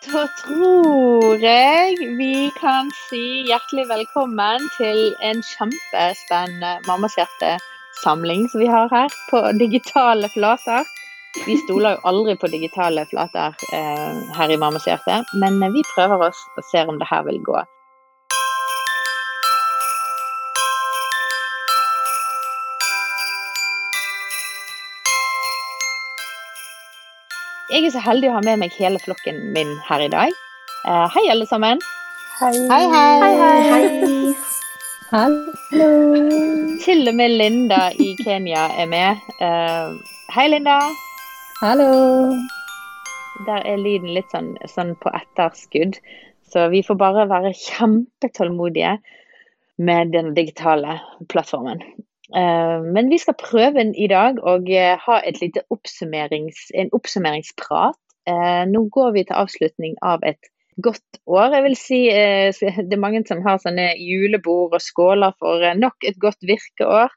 Da tror jeg vi kan si hjertelig velkommen til en kjempespennende Mammas hjerte-samling som vi har her på digitale flater. Vi stoler jo aldri på digitale flater eh, her i Mammas hjerte, men vi prøver oss og ser om det her vil gå. Jeg er så heldig å ha med meg hele flokken min her i dag. Uh, hei, alle sammen. Hei. Hei, hei. Hei. Hallo. Til og med Linda i Kenya er med. Uh, hei, Linda. Hallo. Der er lyden litt sånn, sånn på etterskudd. Så vi får bare være kjempetålmodige med den digitale plattformen. Eh, men vi skal prøve i dag å eh, ha oppsummerings, en oppsummeringsprat. Eh, nå går vi til avslutning av et godt år. Jeg vil si Det er mange som har sånne julebord og skåler for nok et godt virkeår.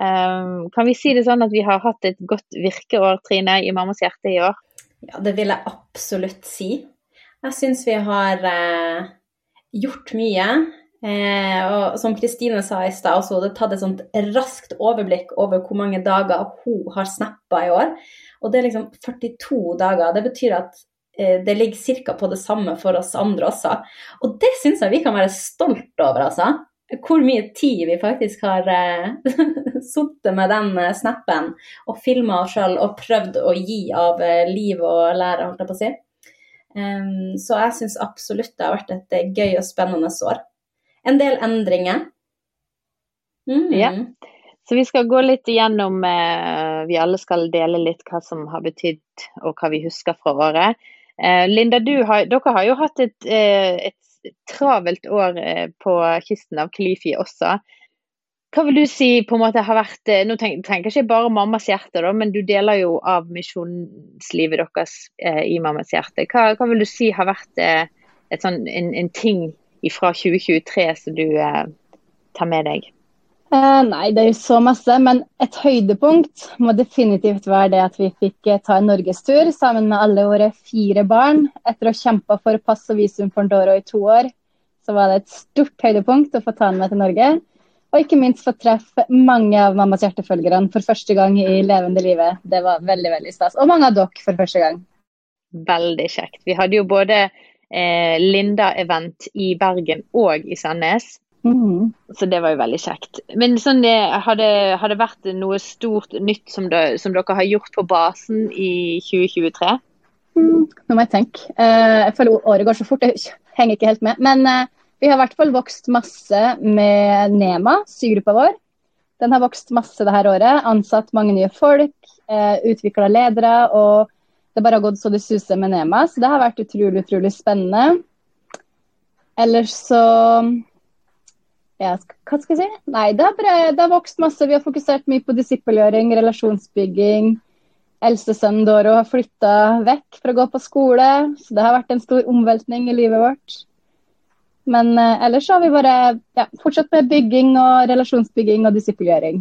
Kan vi si det sånn at vi har hatt et godt virkeår, Trine, i Mammas hjerte i år? Ja, det vil jeg absolutt si. Jeg syns vi har gjort mye. Eh, og som Kristine sa i stad, hun hadde tatt et sånt raskt overblikk over hvor mange dager hun har snappa i år. Og det er liksom 42 dager. Det betyr at eh, det ligger ca. på det samme for oss andre også. Og det syns jeg vi kan være stolt over, altså. Hvor mye tid vi faktisk har eh, sittet med den eh, snappen og filma oss sjøl og prøvd å gi av eh, liv og lære, holdt jeg på å si. Um, så jeg syns absolutt det har vært et eh, gøy og spennende år en del endringer. Mm. Ja. Så vi skal gå litt igjennom eh, Vi alle skal dele litt hva som har betydd, og hva vi husker fra året. Eh, Linda, har, dere har jo hatt et, eh, et travelt år eh, på kysten av Klyfi også. Hva vil du si på en måte har vært eh, Nå tenker jeg ikke bare mammas hjerte, da, men du deler jo av misjonslivet deres eh, i mammas hjerte. Hva, hva, vil du si har vært sånn, en, en ting fra 2023 som du eh, tar med deg? Eh, nei, det er jo så masse. Men et høydepunkt må definitivt være det at vi fikk eh, ta en norgestur sammen med alle våre fire barn. Etter å ha kjempa for pass og visum for Ndoro i to år, så var det et stort høydepunkt å få ta med til Norge. Og ikke minst få treffe mange av mammas hjertefølgerne for første gang i levende livet. Det var veldig veldig stas. Og mange av dere for første gang. Veldig kjekt. Vi hadde jo både Linda-event i Bergen og i Sandnes. Mm. Så det var jo veldig kjekt. Men sånn, har, det, vært noe stort nytt som, det, som, dere har gjort på basen i 2023? Mm, nå må jeg tenke. Uh, jeg føler året går så fort, jeg henger ikke helt med. Men uh, vi har i hvert fall vokst masse med Nema, sygruppa vår. Den har vokst masse det her året. Ansatt mange nye folk, uh, eh, utvikla ledere. og det bare har gått så det suser med Nema, så det har vært utrolig, utrolig spennende. Ellers så ja, hva skal jeg si? Nei, det har, bare, det har vokst masse. Vi har fokusert mye på disippelgjøring, relasjonsbygging. Eldstesønnen Doro har flytta vekk for å gå på skole, så det har vært en stor omveltning i livet vårt. Men eh, ellers har vi bare ja, fortsatt med bygging og relasjonsbygging og disippelgjøring.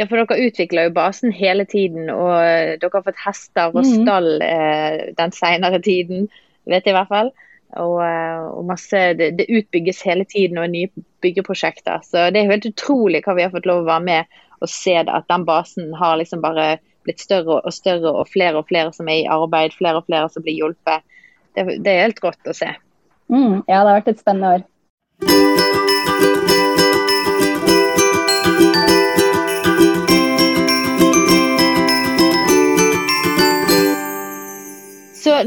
Ja, for dere utvikler jo basen hele tiden, og eh, dere har fått hester og mm. stall eh, den senere tiden, vet jeg i hvert fall. Og, eh, og masse, det, det, utbygges hele tiden og nye byggeprosjekter. Så det er helt utrolig hva vi har fått lov å være med og se det, at den basen har liksom bare blitt større og større, og flere og flere som er i arbeid, flere og flere som blir hjulpet. Det, det er helt rått å se. Mm, ja, det har vært et spennende år.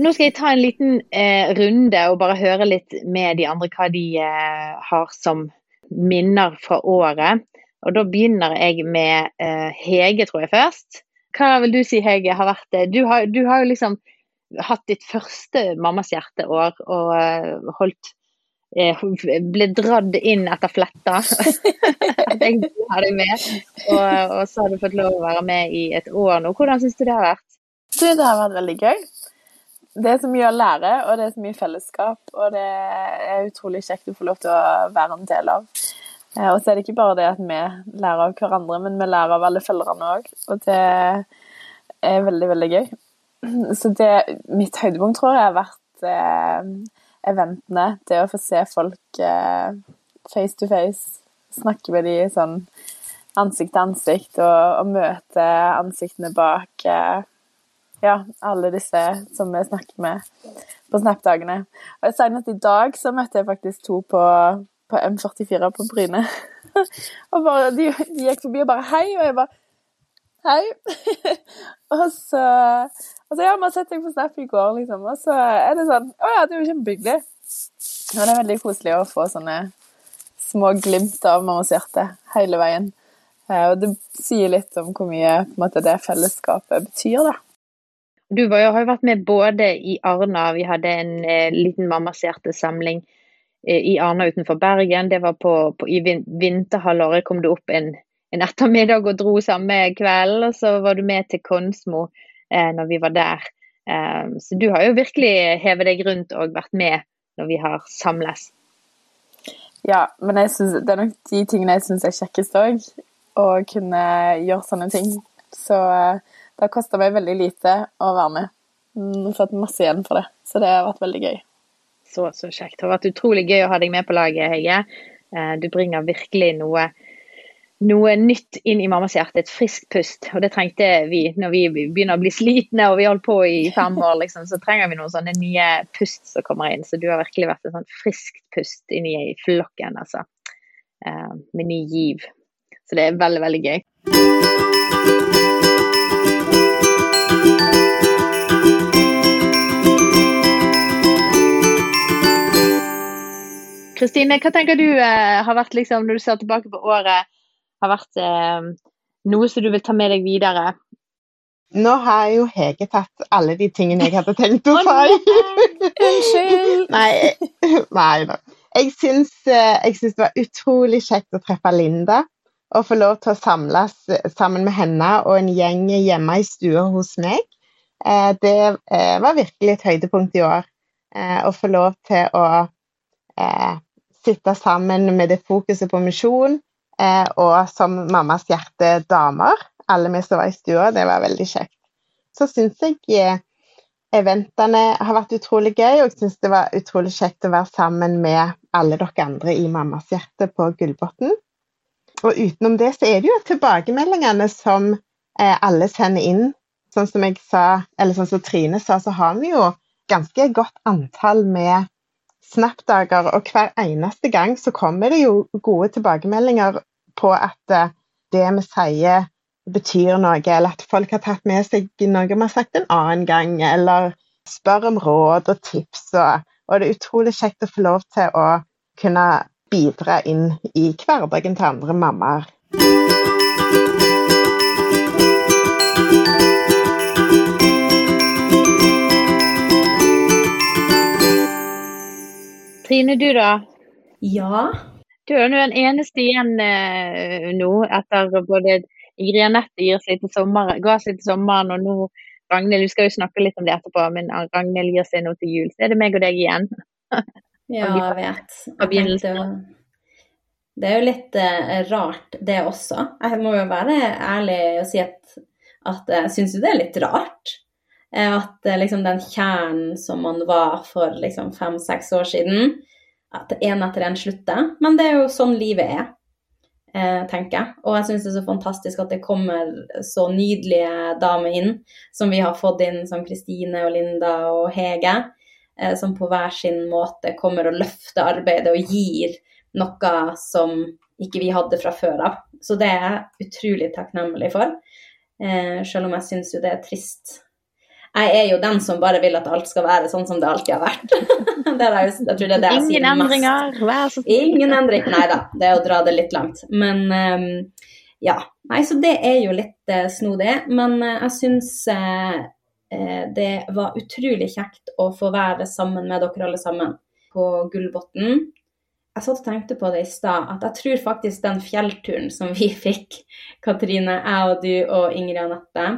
Nå skal jeg ta en liten eh, runde og bare høre litt med de andre hva de eh, har som minner fra året. Og da begynner jeg med eh, Hege, tror jeg først. Hva vil du si, Hege, har vært det? Du har, du har jo liksom hatt ditt første mammas hjerteår og uh, holdt uh, Ble dratt inn etter fletta. At jeg deg med. Og, og, så har du fått lov å være med i et år nå. Hvordan syns du det har vært? Det har vært veldig gøy det er så mye å lære, og det er så mye fellesskap. Og det er utrolig kjekt å få lov til å være en del av. Eh, og så er det ikke bare det at vi lærer av hverandre, men vi lærer av alle følgerne òg. Og det er veldig, veldig gøy. Så det, mitt høydepunkt tror jeg har vært eventene, det å få se folk eh, face to face, snakke med de sånn ansikt til ansikt, og, og møte ansiktene bak eh, ja, alle disse som vi snakker med på Snap-dagene. Og Senest i dag så møtte jeg faktisk to på, på M44 på Bryne. og bare, de, de, gikk forbi og bare 'hei', og jeg bare 'hei'. og så og ja, vi har sett deg på Snap i går, liksom. Og så er det sånn Å ja, det er jo kjempehyggelig. Og det er veldig koselig å få sånne små glimt av mammas hjerte hele veien. Eh, og det sier litt om hvor mye måte, det fellesskapet betyr, da. Du var, har jo vært med både i Arna, vi hadde en eh, liten Mammas hjertesamling eh, i Arna utenfor Bergen. Det var på, på I vinterhalvåret kom du opp en, en, ettermiddag og dro samme kveld. Og så var du med til Konsmo eh, når vi var der. Eh, så du har jo virkelig hevet deg rundt og vært med når vi har samles. Ja, men synes, det er nok de tingene jeg syns er kjekkest òg. Å kunne gjøre sånne ting. Så eh, det har kosta meg veldig lite å være med. Jeg har fått masse igjen for det, så det har vært veldig gøy. Så, så kjekt. Det har vært utrolig gøy å ha deg med på laget, Hege. Eh, du bringer virkelig noe, noe nytt inn i mammas hjerte, et friskt pust. Og det trengte vi når vi begynner å bli slitne og vi holdt på i fem år. Liksom, så trenger vi noen sånne nye pust som kommer inn. Så du har virkelig vært et sånn friskt pust inn i flokken, altså. Eh, med ny giv. Så det er veldig, veldig gøy. Kristine, hva tenker du eh, har vært, liksom, når du ser tilbake på året, har vært eh, noe som du vil ta med deg videre? Nå har jo Hege tatt alle de tingene jeg hadde tenkt å si. Unnskyld. nei, nei da. Jeg syns, eh, jeg syns, det var utrolig kjekt å treffe Linda. Og få lov til å samles eh, sammen med henne og en gjeng hjemme i stua hos meg. Eh, det var virkelig et høydepunkt i år. Å få lov til å sitte sammen med det fokuset på misjon, eh, og som mammas hjerte damer, alle vi som var i stua. Det var veldig kjekt. Så syns jeg eh, eventene har vært utrolig gøy, og jeg syns det var utrolig kjekt å være sammen med alle dere andre i Mammas hjerte på Gullbotn. Og utenom det så er det jo tilbakemeldingene som eh, alle sender inn. Sånn som jeg sa, eller sånn som Trine sa, så har vi jo ganske godt antall med Snap-dager, og hver eneste gang så kommer det jo gode tilbakemeldinger på at eh, det vi sier betyr noe, eller at folk har tatt med seg noe vi har sagt en annen gang, eller spør om råd og tips. Og, og det er utrolig kjekt å få lov til å kunne bidra inn i hverdagen til andre mammaer. Trine, du da? Ja? Du er jo den eneste igjen eh, nå, etter både Ingrid Anette gir seg til sommer, ga seg til sommeren, og nå Ragnhild, vi skal jo snakke litt om det etterpå, men Ragnhild gir seg nå til jul. Så er det meg og deg igjen. ja, jeg vet. Jeg tenkte, det er jo litt eh, rart, det også. Jeg må jo være ærlig og si at, at jeg syns jo det er litt rart. At eh, liksom den kjernen som man var for liksom fem-seks år siden, at en etter en slutter. Men det er jo sånn livet er, eh, tenker jeg. Og jeg syns det er så fantastisk at det kommer så nydelige damer inn, som vi har fått inn, som Kristine og Linda og Hege, eh, som på hver sin måte kommer og løfter arbeidet og gir noe som ikke vi hadde fra før av. Så det er jeg utrolig takknemlig for. Eh, selv om jeg syns jo det er trist jeg er jo den som bare vil at alt skal være sånn som det alltid har vært. det er, jeg tror det er det jeg Ingen endringer, vær så snill. Ingen endring. Nei da, det er å dra det litt langt. Men um, ja. Nei, så det er jo litt uh, snodig. Men uh, jeg syns uh, det var utrolig kjekt å få være sammen med dere alle sammen på Gullbotn. Jeg satt og tenkte på det i stad, at jeg tror faktisk den fjellturen som vi fikk, Katrine, jeg og du og Ingrid Anette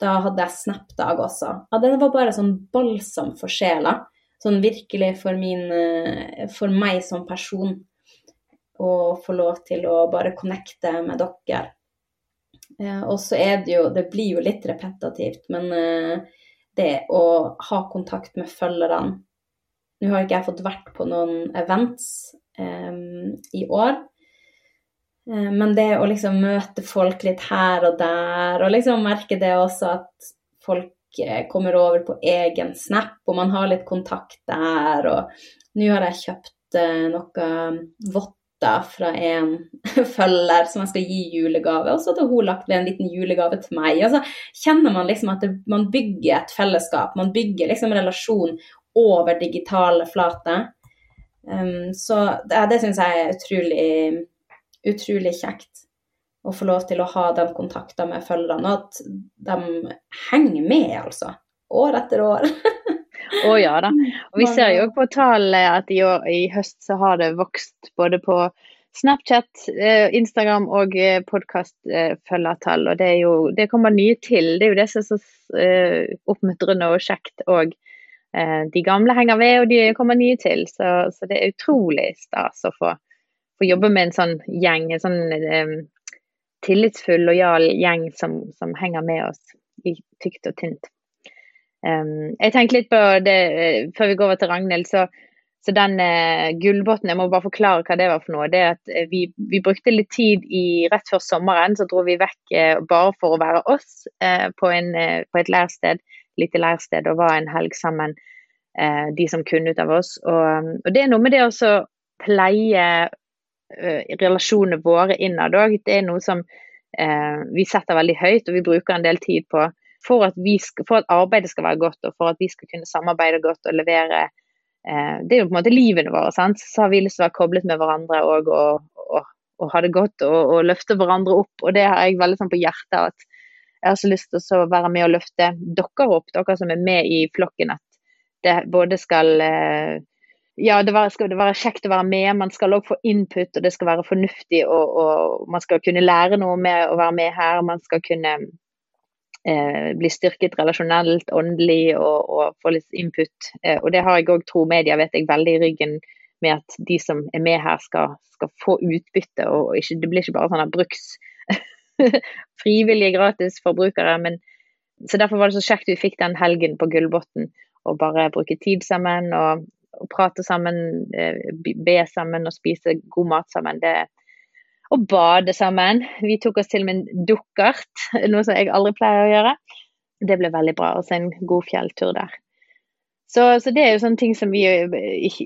da hadde jeg Snap-dag også. Ja, den var bare sånn balsam for sjela. Sånn virkelig for, min, eh, for meg som person. Å få lov til å bare connecte med dere. Eh, og så er det jo Det blir jo litt repetitivt, men eh, det å ha kontakt med følgerne Nå har ikke jeg fått vært på noen events um, i år. Uh, men det å liksom møte folk litt her og der, og liksom merke det også at folk kommer over på egen Snap, og man har litt kontakt der. Og nå har jeg kjøpt uh, noe votter fra en følger som jeg skal gi julegave, og så hadde hun lagt ved en liten julegave til meg. Og så kjenner man liksom at det, man bygger et fellesskap, man bygger liksom relasjon over digitale flater. Um, så det, det syns jeg er utrolig, utrolig kjekt å få lov til å ha den kontakten med følgerne, og at de henger med, altså. År etter år. Å oh, ja da. Og vi ser jo på tallene at i, år, i, høst så har det vokst både på Snapchat, eh, Instagram og eh, podkastfølgertall. Og det, er jo, det kommer nye til. Det er jo det som er så uh, oppmuntrende og kjekt. Og de gamle henger ved, og de kommer nye til. Så, så det er utrolig stas å få, få, jobbe med en sånn gjeng. En sånn um, tillitsfull, lojal gjeng som, som, henger med oss i tykt og tynt. Um, jeg tenkte litt på det uh, før vi går over til Ragnhild. Så, så den uh, gullbåten, jeg må bare forklare hva det var for noe. det er at uh, vi, vi, brukte litt tid i, rett før sommeren, så dro vi vekk bare for å være oss på, en, på, et lærsted, lite lærsted, og var en helg sammen, de som kunne ut av oss. Og, og det er noe med det å pleie Eh, relasjonene våre innad òg. Det er noe som eh, vi setter veldig høyt og vi bruker en del tid på. For at, skal, for at, arbeidet skal være godt og for at vi skal kunne samarbeide godt og levere eh, Det er jo på en måte livene våre. Så har vi lyst til å være koblet med hverandre og, og, og, og ha det godt og, løfte hverandre opp. Og det har jeg veldig sånn på hjertet. at jeg har så lyst til å være med og løfte dere opp, dere som er med i flokken. At det både skal eh, ja, det var, skal det være kjekt å være med. Man skal òg få input, og det skal være fornuftig. Og, og, man skal kunne lære noe med å være med her. Man skal kunne eh, bli styrket relasjonelt, åndelig og, og få litt input. Eh, og det har jeg òg, tro media, vet jeg, veldig i ryggen med at de som er med her, skal, skal få utbytte. og ikke, Det blir ikke bare sånne bruks frivillige gratis forbrukere. men så Derfor var det så kjekt vi fikk den helgen på Gullbotn og bare bruke tid sammen. og prate sammen, eh, be sammen og spise god mat sammen. Det, og bade sammen. Vi tok oss til med en dukkert, noe som jeg aldri pleier å gjøre. Det ble veldig bra. Og så en god fjelltur der. Så, så, det er jo sånne ting som vi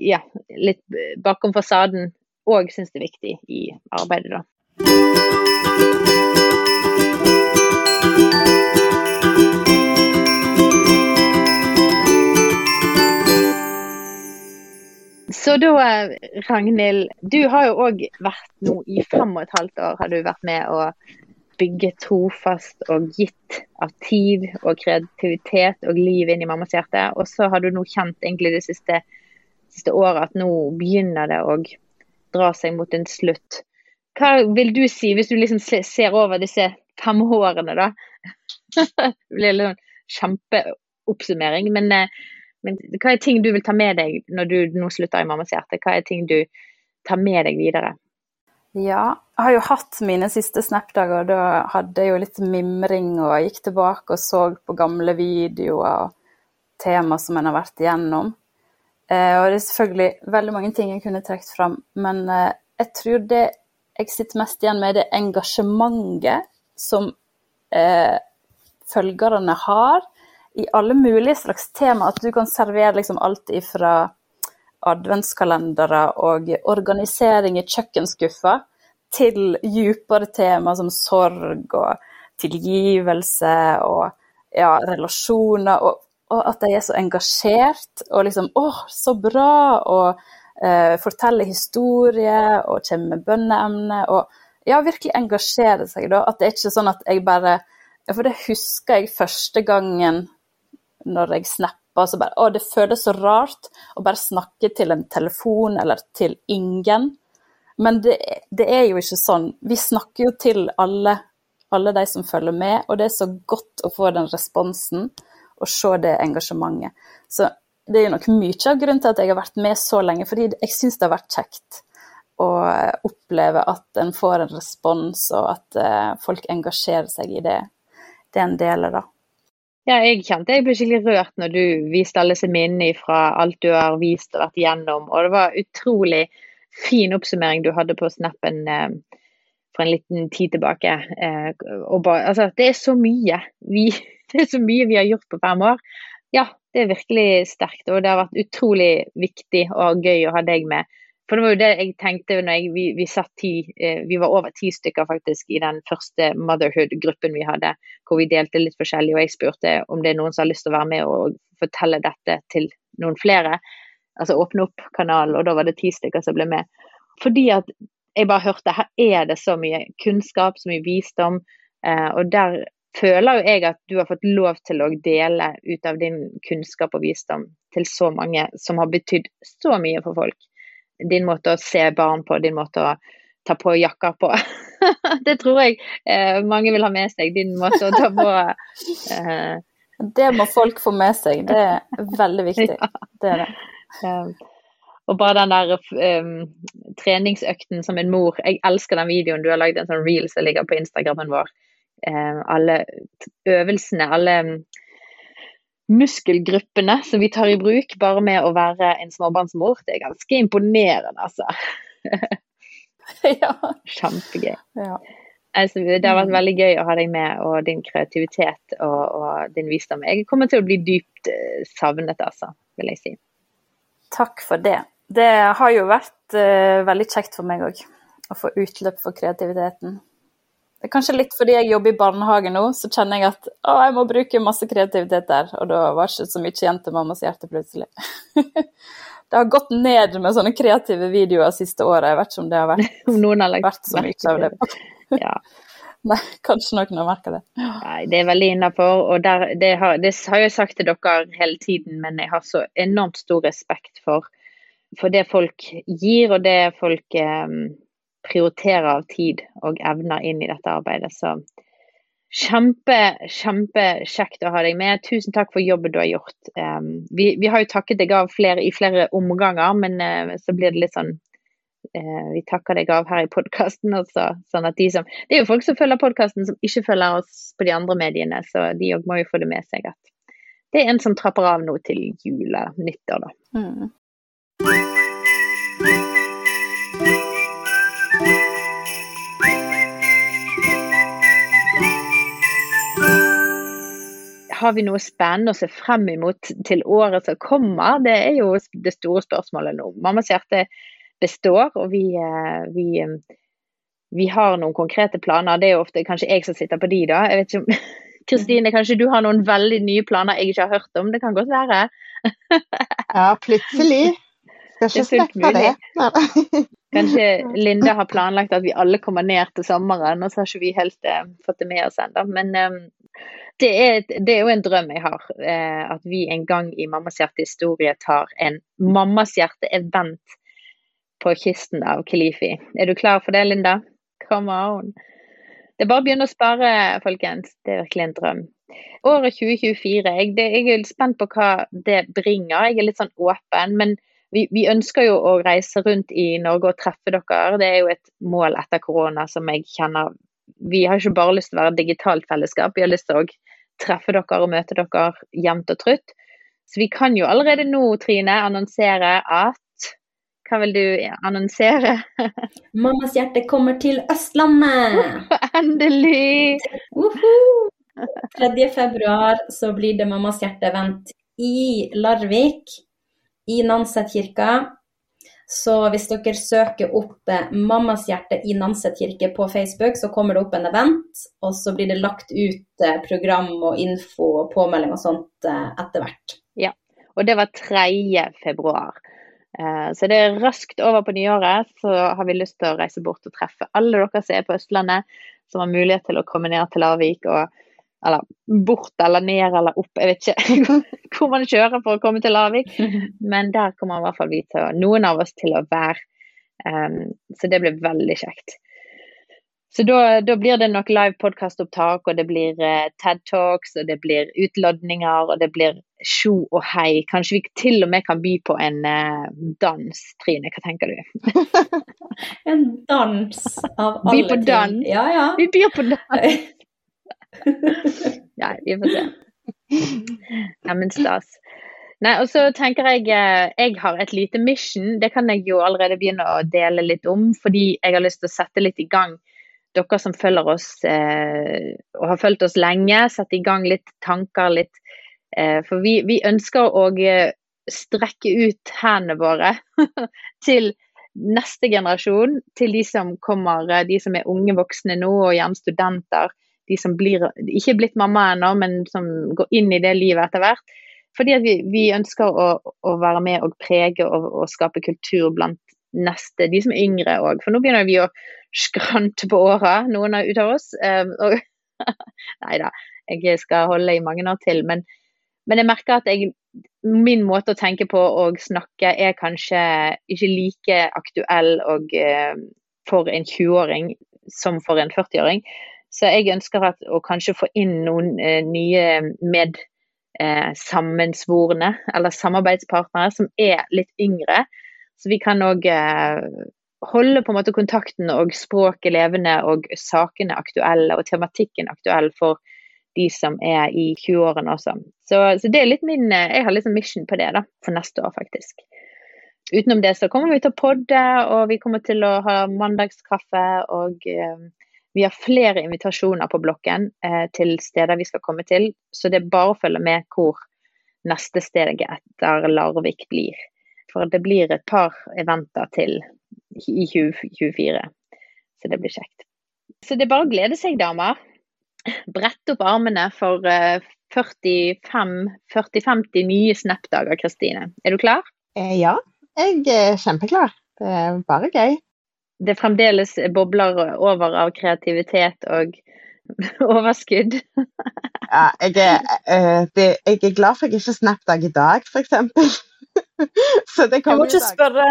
ja, litt bakom fasaden òg syns er viktig i arbeidet, da. Så da, Ragnhild, du har jo òg vært nå i fem og et halvt år har du vært med å bygge trofast og gitt av tid og kreativitet og liv inn i mammas hjerte. Og så har du nå kjent egentlig det siste, siste året at nå begynner det å dra seg mot en slutt. Hva vil du si, hvis du liksom ser over disse fem årene, da? det blir en sånn kjempeoppsummering. Men eh, men hva er ting du vil ta med deg når du nå slutter i Mammas hjerte? Hva er ting du tar med deg videre? Ja, jeg har jo hatt mine siste Snap-dager. Da hadde jeg jo litt mimring og gikk tilbake og så på gamle videoer og tema som en har vært igjennom. Eh, og det er selvfølgelig veldig mange ting jeg kunne trukket fram, men eh, jeg tror det jeg sitter mest igjen med, det engasjementet som eh, følgerne har i alle mulige slags tema. At du kan servere liksom alt ifra adventskalendere og organisering i kjøkkenskuffa til dypere tema som sorg og tilgivelse og ja, relasjoner. Og, og, at de er så engasjert og liksom Å, så bra! Og eh, forteller historier og kommer med bønneemne. Og ja, virkelig engasjere seg, da. At det er ikke sånn at jeg bare For det husker jeg første gangen når jeg snapper. Så bare, å, det føles så rart å bare snakke til en telefon eller til ingen. Men det, det er jo ikke sånn. Vi snakker jo til alle, alle de som følger med, og det er så godt å få den responsen og se det engasjementet. Så det er jo nok mye av grunnen til at jeg har vært med så lenge, fordi jeg syns det har vært kjekt å oppleve at en får en respons, og at uh, folk engasjerer seg i det, det en deler, da. Ja, jeg kjente jeg ble skikkelig rørt når du viste alle disse minnene fra alt du har vist og vært igjennom. Og det var utrolig fin oppsummering du hadde på snappen eh, for en liten tid tilbake. Eh, bare, altså, det er så mye. Vi, det er så mye vi har gjort på fem år. Ja, det er virkelig sterkt. Og det har vært utrolig viktig og gøy å ha deg med for det var jo det jeg tenkte når jeg, vi, vi, ti, eh, vi, var over ti stykker faktisk i den første motherhood-gruppen vi hadde, hvor vi delte litt forskjellig. Og jeg spurte om det er noen som har lyst til å være med og fortelle dette til noen flere. Altså åpne opp kanalen, og da var det ti stykker som ble med. Fordi at jeg bare hørte her er det så mye kunnskap, så mye visdom. Eh, og der føler jo jeg at du har fått lov til å dele ut av din kunnskap og visdom til så mange som har betydd så mye for folk din måte å se barn på, din måte å ta på jakka på. det tror jeg eh, mange vil ha med seg, din måte å ta på eh. Det må folk få med seg, det er veldig viktig. Ja. Det er det. Um, og bare den der um, treningsøkten som en mor Jeg elsker den videoen du har lagd en sånn reel som ligger på Instagrammen vår. Um, alle øvelsene, alle muskelgruppene som vi tar i bruk bare med å være en småbarnsmor. Det er ganske imponerende, altså. ja. Kjempegøy. Ja. Altså, det har vært veldig gøy å ha deg med, og din kreativitet og, og din visdom. Jeg kommer til å bli dypt uh, savnet, altså, vil jeg si. Takk for det. Det har jo vært uh, veldig kjekt for meg òg, å få utløp for kreativiteten. Det er kanskje litt fordi jeg jobber i barnehage nå, så kjenner jeg at å, jeg må bruke masse kreativitet der. Og da var det ikke så mye igjen til mammas hjerte plutselig. det har gått ned med sånne kreative videoer siste året. Jeg vet ikke om det har vært, har vært så mye av det. ja. Nei, kanskje noen har merka det. Nei, det er veldig innafor. Og der, det, har, det, har, jeg sagt til dere hele tiden, men jeg har så enormt stor respekt for, for det folk gir, og det folk um, prioriterer av tid og evner inn i dette arbeidet. Så kjempe, kjempekjekt å ha deg med. Tusen takk for jobben du har gjort. Um, vi, vi, har jo takket deg av flere, i flere omganger, men uh, så blir det litt sånn uh, Vi takker deg av her i podkasten. Sånn de som Det er jo folk som følger podkasten som ikke følger oss på de andre mediene, så de òg må jo få det med seg at det er en som trapper av nå til jul eller nyttår, da. Mm. Har vi noe spennende å se frem imot til året som kommer? Det er jo det store spørsmålet nå. Mammas hjerte består, og vi, eh, vi, eh, vi, har noen konkrete planer. Det er jo ofte kanskje jeg som sitter på de, da. Jeg vet ikke om Kristine, kanskje du har noen veldig nye planer jeg ikke har hørt om? Det kan godt være. ja, plutselig. Skal ikke slippe det. Kanskje Linda har planlagt at vi alle kommer ned til sommeren, og så har ikke vi helt eh, fått det med oss ennå. Men eh, det, er, det, er, jo en drøm jeg har, eh, at vi en gang i Mammas hjerte-historie tar en Mammas hjerte-event på kysten av Kelifi. Er du klar for det, Linda? Come on. Det er bare å begynne å spare, folkens. Det er virkelig en drøm. Året 2024, jeg, det, jeg er spent på hva det bringer. Jeg er litt sånn åpen. men vi, vi, ønsker jo å reise rundt i Norge og treffe dere. Det er jo et mål etter korona som jeg kjenner Vi har ikke bare lyst til å være et digitalt fellesskap, vi har lyst til å treffe dere og møte dere jevnt og trutt. Så vi kan jo allerede nå, Trine, annonsere at Hva vil du annonsere? Mammas hjerte kommer til Østlandet! Endelig! Uh -huh. 3. februar så blir det Mammas hjerte-event i Larvik i Nanset-kirka. Så hvis dere søker opp eh, Mammas hjerte i Nanset kirke på Facebook, så kommer det opp en event, og så blir det lagt ut eh, program og info og påmelding og sånt eh, etter hvert. Ja, og det var 3. februar. Så det er raskt over på nyåret, så har vi lyst til å reise bort og treffe alle dere som er på Østlandet, som har mulighet til å komme ned til Larvik og eller bort eller ned eller opp, jeg vet ikke hvor man kjører for å komme til Lavik. Men der kommer i hvert fall vi til, noen av oss til å være. Um, så det blir veldig kjekt. Så da, da blir det nok live podkastopptak, og det blir uh, TED Talks, og det blir utlodninger, og det blir sjo og hei. Kanskje vi til og med kan by på en uh, dans, Trine. Hva tenker du? en dans av alle ting. By på dans. Ja, ja. Vi byr på dans. Nei, vi får se. Ja, stas. Nei, og så tenker jeg eh, Jeg har et lite mission. Det kan jeg jo allerede begynne å dele litt om, fordi jeg har lyst til å sette litt i gang dere som følger oss eh, og har fulgt oss lenge. Sette i gang litt tanker, litt eh, For vi, vi, ønsker å eh, strekke ut hendene våre til neste generasjon. Til de som kommer, eh, de som er unge voksne nå og gjerne studenter. De som blir, ikke blitt mamma ennå, men som går inn i det livet etter hvert. Fordi vi, vi, ønsker å, å, være med og prege og, og, skape kultur blant neste, de som er yngre òg. For nå begynner vi å skrante på åra, noen ut av oss. og, Nei da, jeg skal holde i mange år til. Men, men jeg merker at jeg, min måte å tenke på og snakke er kanskje ikke like aktuell og, uh, for en 20-åring som for en 40-åring. Så jeg ønsker at, å kanskje få inn noen eh, nye med eh, sammensvorne eller samarbeidspartnere som er litt yngre. Så vi kan òg eh, holde på en måte kontakten og språket levende og sakene aktuelle og tematikken aktuell for de som er i 20-årene også. Så, så, det er litt min eh, Jeg har liksom mission på det da, for neste år, faktisk. Utenom det så kommer vi til å podde, og vi kommer til å ha mandagskaffe og eh, vi har flere invitasjoner på blokken eh, til steder vi skal komme til, så det er bare å følge med hvor neste steg etter Larvik blir. For det blir et par eventer til i 2024, så det blir kjekt. Så det er bare å glede seg, damer. Brette opp armene for 40-50 eh, nye Snap-dager, Kristine. Er du klar? Ja, jeg er kjempeklar. Det er bare gøy det fremdeles bobler over av kreativitet og overskudd. ja, jeg er, uh, det, jeg er, glad for jeg ikke Snapdag i dag, f.eks. Så det kommer i dag. Spørre,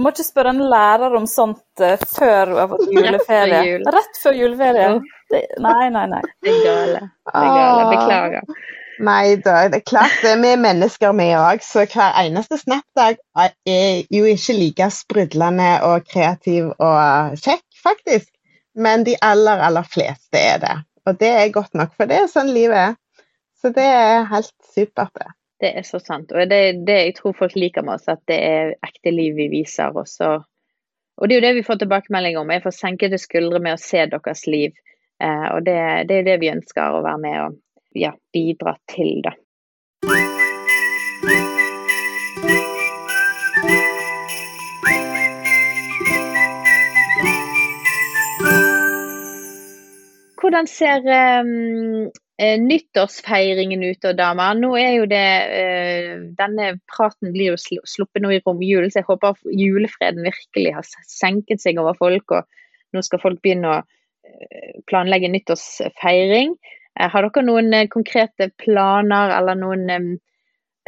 må ikke spørre en lærer om sånt uh, før hun har fått juleferie. Rett før, jul. Rett før juleferie. Det, nei, nei, nei. Det er gale. Det er gale. Beklager. Nei da, det er klart det. Vi er mennesker, vi òg. Så hver eneste Snapdag er jo ikke like sprudlende og kreativ og kjekk, faktisk. Men de aller, aller fleste er det. Og det er godt nok, for det er sånn livet er. Så det er helt supert, det. Det er så sant. Og det det jeg tror folk liker med oss, at det er ekte liv vi viser. Også. Og det er jo det vi får tilbakemelding om. Jeg får senkede skuldre med å se deres liv. Eh, og det, det er det vi ønsker å være med og ja, bidra til, da. Hvordan ser um, nyttårsfeiringen ut, da, damer? Nå er jo det uh, Denne praten blir jo sluppet nå i romjulen, så jeg håper julefreden virkelig har senket seg over folk. Og nå skal folk begynne å uh, planlegge nyttårsfeiring. Eh, har dere noen eh, konkrete planer eller noen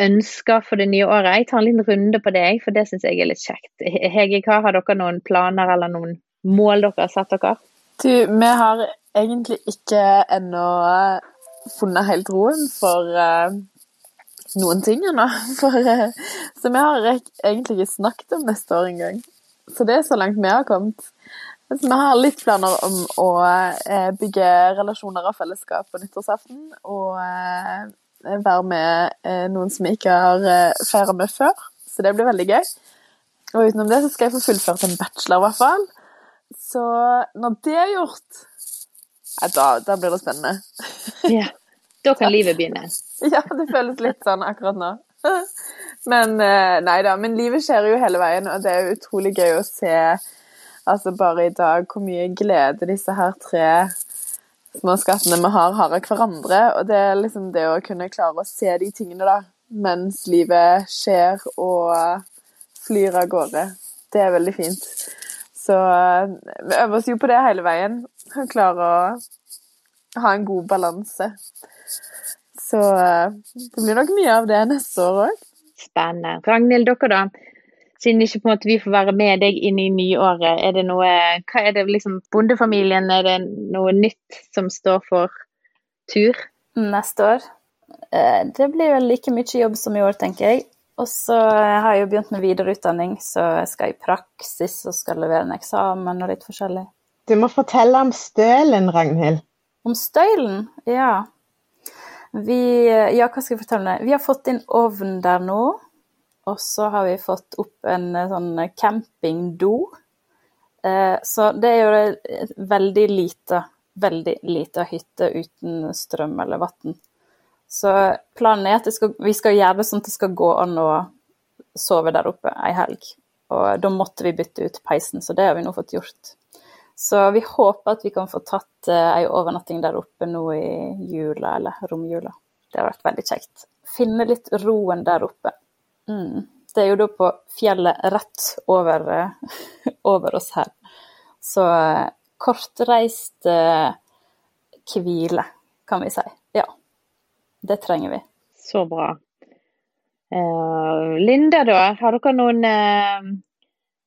ønsker for det nye året? Jeg tar en liten runde på det, for det syns jeg er litt kjekt. Hege, hva har dere noen planer eller noen mål dere har satt dere? Du, vi har egentlig ikke ennå eh, funnet helt roen for uh, noen ting ennå. Uh, så vi har egentlig ikke snakket om neste år engang. Så det er så langt vi har kommet. Vi har litt planer om å eh, bygge relasjoner og fellesskap på nyttårsaften. Og eh, være med eh, noen som ikke har feira med før. Så det blir veldig gøy. Og utenom det så skal jeg få fullført en bachelor, i hvert fall. Så når det er gjort, ja, da, da blir det spennende. Ja. Da kan livet begynne. Ja, det føles litt sånn akkurat nå. Men nei da. Men livet skjer jo hele veien, og det er utrolig gøy å se Altså bare i dag hvor mye glede disse her tre små skattene vi har, har av hverandre. Og det er liksom det å kunne klare å se de tingene da, mens livet skjer og flyr av gårde. Det er veldig fint. Så vi øver oss jo på det hele veien. Og klarer å ha en god balanse. Så det blir nok mye av det neste år òg. Spennende. Ragnhild, dere da? Siden ikke på en måte vi får være med deg inn i nyåret, er det noe Hva er det liksom Bondefamilien, er det noe nytt som står for tur? Neste år? Eh, det blir vel like mye jobb som i år, tenker jeg. Og så har jeg jo begynt med videreutdanning, så jeg skal i praksis og skal levere en eksamen og litt forskjellig. Du må fortelle om stølen, Ragnhild. Om stølen? Ja. Vi, ja, hva skal jeg fortelle? Vi har fått inn ovn der nå. Og så har vi fått opp en eh, sånn campingdo. Eh, så det er jo veldig lite, veldig lite hytte uten strøm eller vann. Så planen er at skal, vi skal gjøre det sånn at det skal gå an å sove der oppe ei helg. Og da måtte vi bytte ut peisen, så det har vi nå fått gjort. Så vi håper at vi kan få tatt ei overnatting der oppe nå i jula, eller romjula. Det har vært veldig kjekt. Finne litt roen der oppe. Mm. Det er jo da på fjellet rett over, uh, over oss her. Så uh, kortreist hvile, kan vi si. Ja. Det trenger vi. Så bra. Linda, da. Har dere noen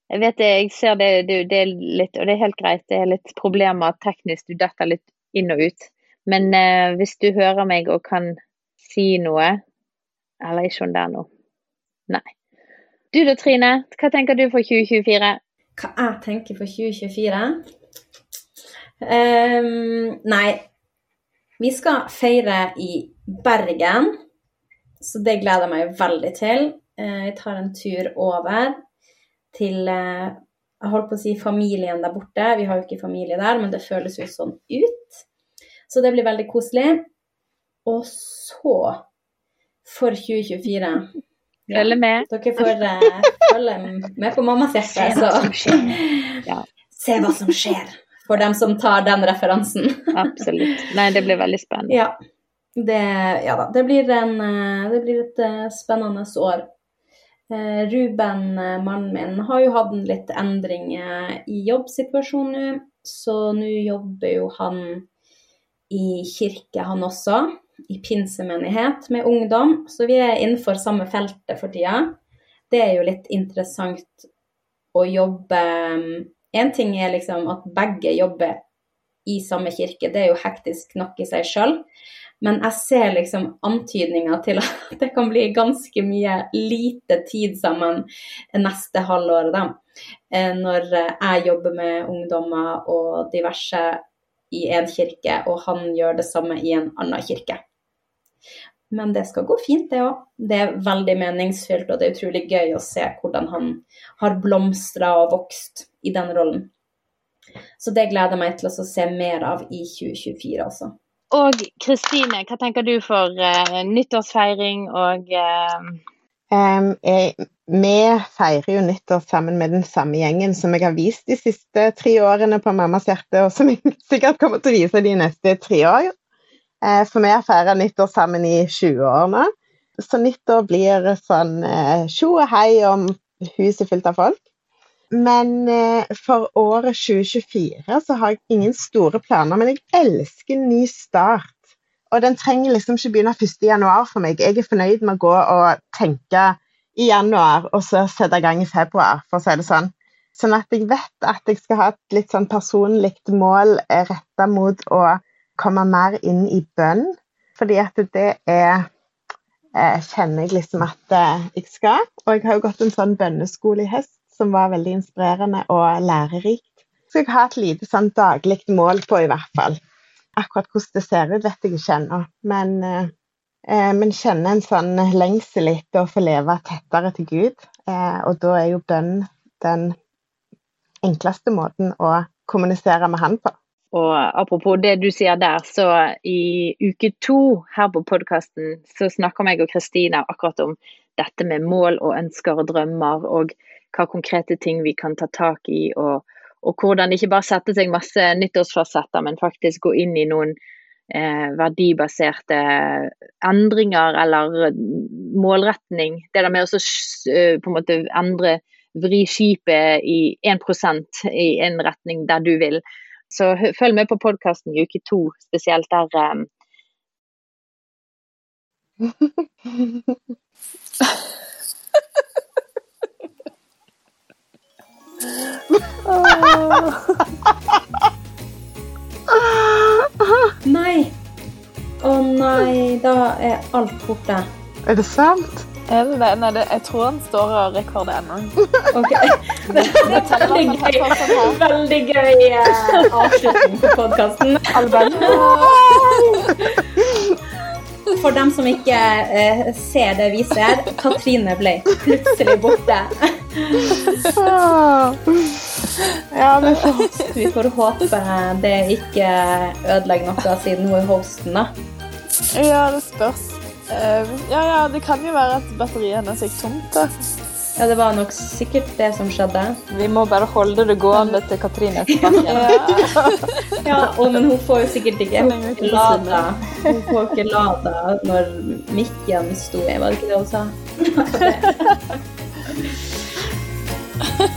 jeg vet det, jeg ser det, det, det, er litt, og det er helt greit, det er litt problemer teknisk, du detter litt inn og ut. Men uh, hvis du hører meg og kan si noe Eller ikke om det er noe. Nei. Du da, Trine. Hva tenker du for 2024? Hva jeg tenker for 2024? Um, ehm, nei. Vi skal feire i Bergen, så det gleder jeg meg veldig til. Eh, jeg tar en tur over til eh, jeg holdt på å si familien der borte. Vi har jo ikke familie der, men det føles jo sånn ut. Så det blir veldig koselig. Og så, for 2024 Følge med. Dere får uh, følge med på mammas hjerte. Skjer. Ja. Se hva som skjer, for dem som tar den referansen. Absolutt. Nei, det blir veldig spennende. Ja. Det, ja da. Det blir, en, eh, det blir et spennende år. Eh, Ruben, eh, mannen min, har jo hatt en litt endring eh, i jobbsituasjonen nå. Så nå jobber jo han i kirke, han også. I pinsemenighet med ungdom. Så vi er innenfor samme feltet for tida. Det er jo litt interessant å jobbe En ting er liksom at begge jobber i samme kirke, det er jo hektisk nok i seg sjøl. Men jeg ser liksom antydninger til at det kan bli ganske mye lite tid sammen neste halvår, da. Eh, når jeg jobber med ungdommer og diverse i én kirke, og han gjør det samme i en annen kirke. Men det skal gå fint, det òg. Det er veldig meningsfylt, og det er utrolig gøy å se hvordan han har blomstra og vokst i den rollen. Så det gleder jeg meg til å se mer av i 2024 også. Og Kristine, hva tenker du for uh, nyttårsfeiring og uh... um, jeg, Vi feirer jo nyttår sammen med den samme gjengen som jeg har vist de siste tre årene på Mammas hjerte, og som jeg sikkert kommer til å vise de neste tre år. Uh, for vi feira nyttår sammen i 20 år nå. Så nyttår blir sånn tjo og hei om huset fullt av folk. Men eh, for året 2024 så har jeg ingen store planer, men jeg elsker ny start. Og den trenger liksom ikke begynne 1.1 for meg. Jeg er fornøyd med å gå og tenke i januar, og så sette i gang i februar, for å si det sånn. Sånn at jeg vet at jeg skal ha et litt sånn personlig mål eh, retta mot å komme mer inn i bønn. Fordi at det er eh, Kjenner jeg liksom at jeg skal. Og jeg har jo gått en sånn bønneskole i høst som var veldig inspirerende og lærerikt. Så jeg har et lite sånn daglig mål på, i hvert fall. Akkurat hvordan det ser ut, vet jeg ikke ennå. Men, eh, men kjenner en sånn lengsel etter å få leve tettere til Gud. Eh, og da er jo bønn den enkleste måten å kommunisere med Han på. Og apropos det du sier der, så i uke to her på podkasten så snakker meg og Kristina akkurat om dette med mål og ønsker og drømmer. og hva konkrete ting vi kan ta tak i, og, og hvordan ikke bare sette seg masse nyttårsforsetter, men faktisk gå inn i noen eh, verdibaserte endringer eller målretning. Det der med å eh, på en måte endre vri skipet i 1% i en retning der du vil. Så følg med på podkasten i uke to, spesielt der um... Nei. Å oh, nei, da er alt borte. Er det sant? Nei, det, jeg tror han står og rekorder ennå. Okay. Det, det veldig gøy, veldig gøy uh, avslutning på podkasten. for dem som ikke uh, ser det vi ser, Katrine ble plutselig borte. Ja, vi får Vi får håpe det ikke ødelegger noe siden hun er hosten, da. Ja, det spørs. Eh, ja, ja, det kan jo være at batteriet hennes gikk tomt. da. Ja, det var nok sikkert det som skjedde. Vi må bare holde det gående til Katrine tilbake. Ja, og, men hun får jo sikkert ikke lada. Hun får ikke lada når mikken sto i, var det ikke det hun sa?